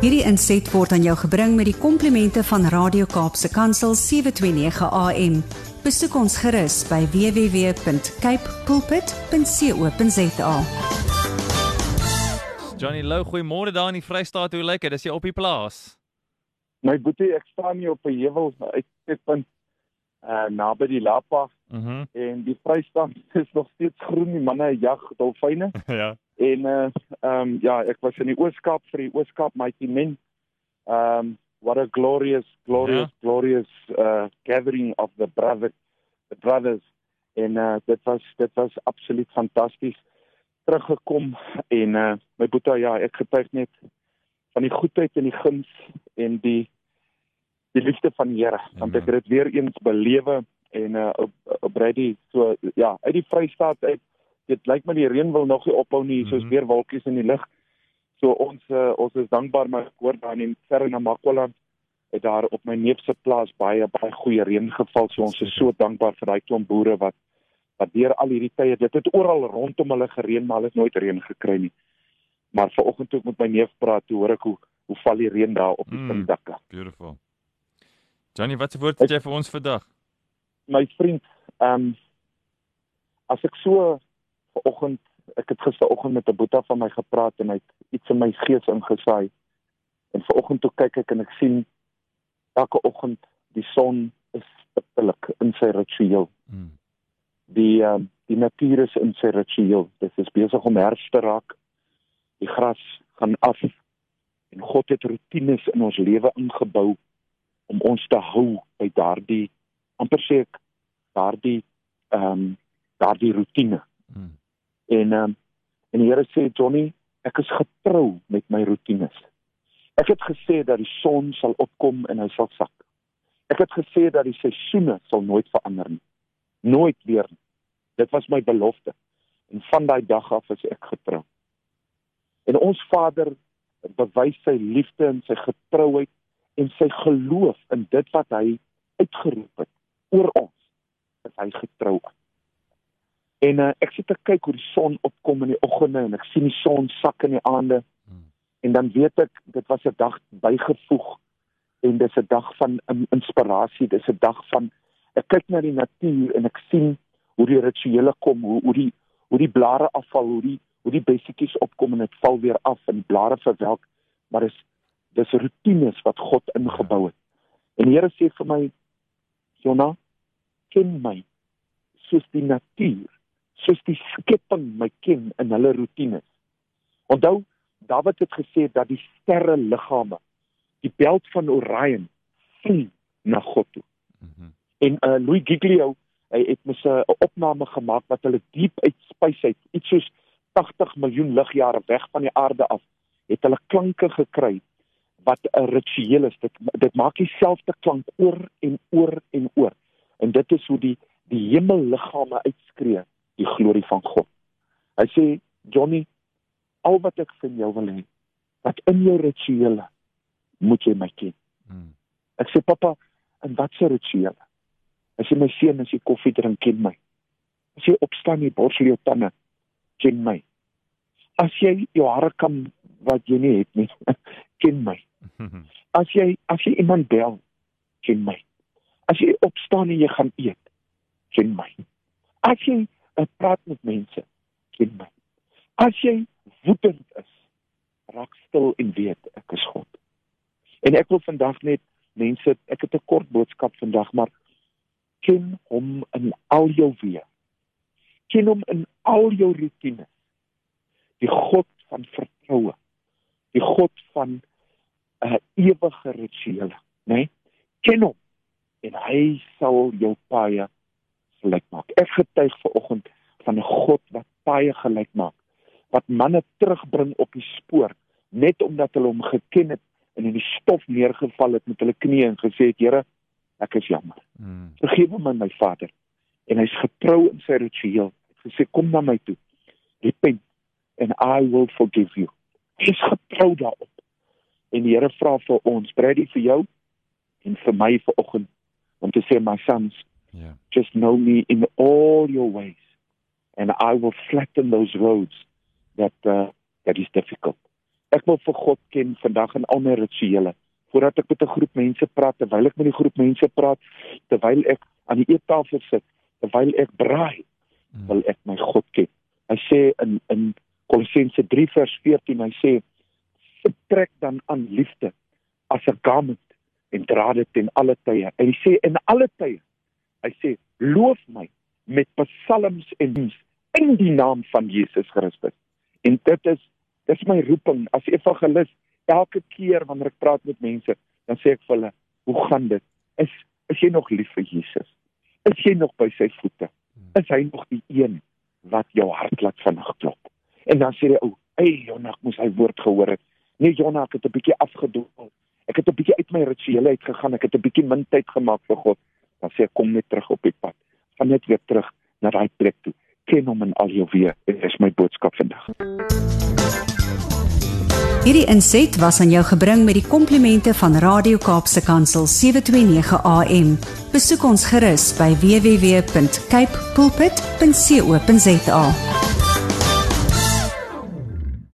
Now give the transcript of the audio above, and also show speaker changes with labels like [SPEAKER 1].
[SPEAKER 1] Hierdie inset word aan jou gebring met die komplimente van Radio Kaapse Kansel 729 AM. Besoek ons gerus by www.cape pulpit.co.za.
[SPEAKER 2] Johnny Lou, goeiemôre daar in die Vrystaat. Hoe lyk dit? Is jy op die plaas?
[SPEAKER 3] My boetie, ek staan hier op 'n heuwel uitkikpunt uh naby die Lapa
[SPEAKER 2] Mhm. Mm
[SPEAKER 3] en die Vrystaat is nog steeds groen, die manne jag dolfyne
[SPEAKER 2] ja.
[SPEAKER 3] En uh ehm um, ja, ek was in die Ooskaap vir die Ooskaap Mighty Men. Um what a glorious glorious
[SPEAKER 2] Ja.
[SPEAKER 3] glorious uh gathering of the brothers the brothers. En uh dit was dit was absoluut fantasties. Teruggekom en uh my boetie ja, ek getuig net van die goedheid en die guns en die die liefde van die Here. Want ek het dit weer eens belewe en uh op, op Brady so ja uit die Vrystaat uit dit lyk my die reën wil nog nie ophou nie soos
[SPEAKER 2] Mhm.
[SPEAKER 3] weer wolkies in die lug so ons uh, ons is dankbaar maar ek hoor daar in Ferrenamakwa het daar op my neef se plaas baie baie goeie reën geval so ons is so dankbaar vir daai klomp boere wat wat deur al hierdie tye dit het oral rondom hulle gereën maar hulle het nooit reën gekry nie maar vanoggend toe ek met my neef praat toe hoor ek hoe hoe val die reën daar op die
[SPEAKER 2] Mm.
[SPEAKER 3] mm. dakke
[SPEAKER 2] Beautiful. Johnny, wat se woord het jy vir ons vandag?
[SPEAKER 3] my vriend, ehm um, as ek so vanoggend, ek het gisteroggend met 'n boetie van my gepraat en hy het iets in my gees ingesaai. En vanoggend toe kyk ek en ek sien elke oggend die son is stiptelik in sy ritueel.
[SPEAKER 2] Mm.
[SPEAKER 3] Die um, die natuur is in sy ritueel. Dit is besig om herfs te raak. Die gras gaan af en God het rotines in ons lewe ingebou om ons te hou by daardie amper sê ek daardie ehm um, daardie rotine.
[SPEAKER 2] Mm.
[SPEAKER 3] En um, en die Here sê Johnny, ek is getrou met my rotines. Ek het gesê dat die son sal opkom en hy sal sak. Ek het gesê dat die seisoene sal nooit verander nie. Nooit weer nie. Dit was my belofte. En van daai dag af is ek getrou. En ons Vader bewys sy liefde en sy getrouheid en sy geloof in dit wat hy uitgeroep het oor ons. Is hy getrou aan. En uh, ek sit te kyk hoe die son opkom in die oggende en ek sien die son sak in die aande
[SPEAKER 2] Mm.
[SPEAKER 3] en dan weet ek dit was 'n dag bygevoeg en dis 'n dag van um, inspirasie, dis 'n dag van ek kyk na die natuur en ek sien hoe die rituele kom, hoe hoe die hoe die blare afval, hoe die hoe die bessietjies opkom en dit val weer af en die blare verwelk, maar dis dis rotines wat God ingebou het. En die Here sê vir my Jona, ken my soos die natuur, soos die skepping my ken in hulle rotines. Onthou, Dawid het gesê dat die sterre liggame, die beld van Orion, vlieg na God toe.
[SPEAKER 2] Mhm.
[SPEAKER 3] En uh Louis Giglio, hy het mos 'n opname gemaak wat hulle diep uit spys uit, iets soos 80 miljoen ligjare weg van die aarde af, het hulle klanke gekry wat 'n ritueel is. Dit dit maak dieselfde klank oor en oor en oor. En dit is hoe die die hemelliggame uitskree die glorie van God. Hy sê Johnny, al wat ek van jou wil hê, dat in jou rituele moet jy my ken.
[SPEAKER 2] Mm.
[SPEAKER 3] Ek sê pappa, en wat se rituele? Hy sê my seun, as jy koffie drink, ken my. As jy opstaan, jy borsel jou tande, ken my. As jy jou hare kam wat jy nie het nie, ken my. As jy as jy iemand bel, ken my. As jy opstaan en jy gaan eet, ken my. As jy uh, praat met mense, ken my. As jy woedend is, raak stil en weet ek is God. En ek wil vandag net mense, ek het 'n kort boodskap vandag, maar ken hom in al jou weë. Ken hom in al jou rotines. Die God van vertroue. Die God van 'n uh, ewige rituele, né? Nee? Ken hom en hy sal jou paaie gelyk maak. Ek getuig vanoggend van 'n God wat paaie gelyk maak, wat manne terugbring op die spoor net omdat hulle hom geken het en in die stof neergeval het met hulle knieë en gesê het Here, ek is jammer.
[SPEAKER 2] Mm.
[SPEAKER 3] Vergewe my my Vader. En hy's getrou in sy ritueel. Hy gesê kom na my toe. Repent and I will forgive you. Hy's getrou daarop. En die Here vra vir ons, Brady vir jou en vir my vanoggend om te sê my sons. Just know me in all your ways and I will flatten those roads that uh, that is difficult. Ek wil vir God ken vandag in al my rituele. Voordat ek met 'n groep mense praat, terwyl ek met die groep mense praat, terwyl ek aan die eettafel sit, terwyl ek braai, hmm. wil ek my God ken. Hy sê in in Kolossense 3 vers 14, hy sê vertrek dan aan liefde as 'n garment en dra dit in alle tye. En hy sê in alle tye. Hy sê loof my met psalms en hymns in die naam van Jesus Christus. En dit is dis my roeping as evangelis. Elke keer wanneer ek praat met mense, dan sê ek vir hulle, "Hoe gaan dit? Is is jy nog lief vir Jesus? Is jy nog by sy voete? Is hy nog die een wat jou hart laat vinnig klop?" En dan sê hy, "O, hey, Jonas, moes hy woord gehoor het." Nee, Jonas, ek het 'n bietjie afgedoen. Ek het 'n bietjie uit my rituele uitgegaan. Ek het 'n bietjie min tyd gemaak vir God. Dan sê ek kom net terug op die pad. Gaan net weer terug na daai plek toe. Ken hom in al jou weë. Dit is my boodskap vandag.
[SPEAKER 1] Hierdie inset was aan jou gebring met die komplimente van Radio Kaapse Kansel 729 AM. Besoek ons gerus by www.cape pulpit.co.za.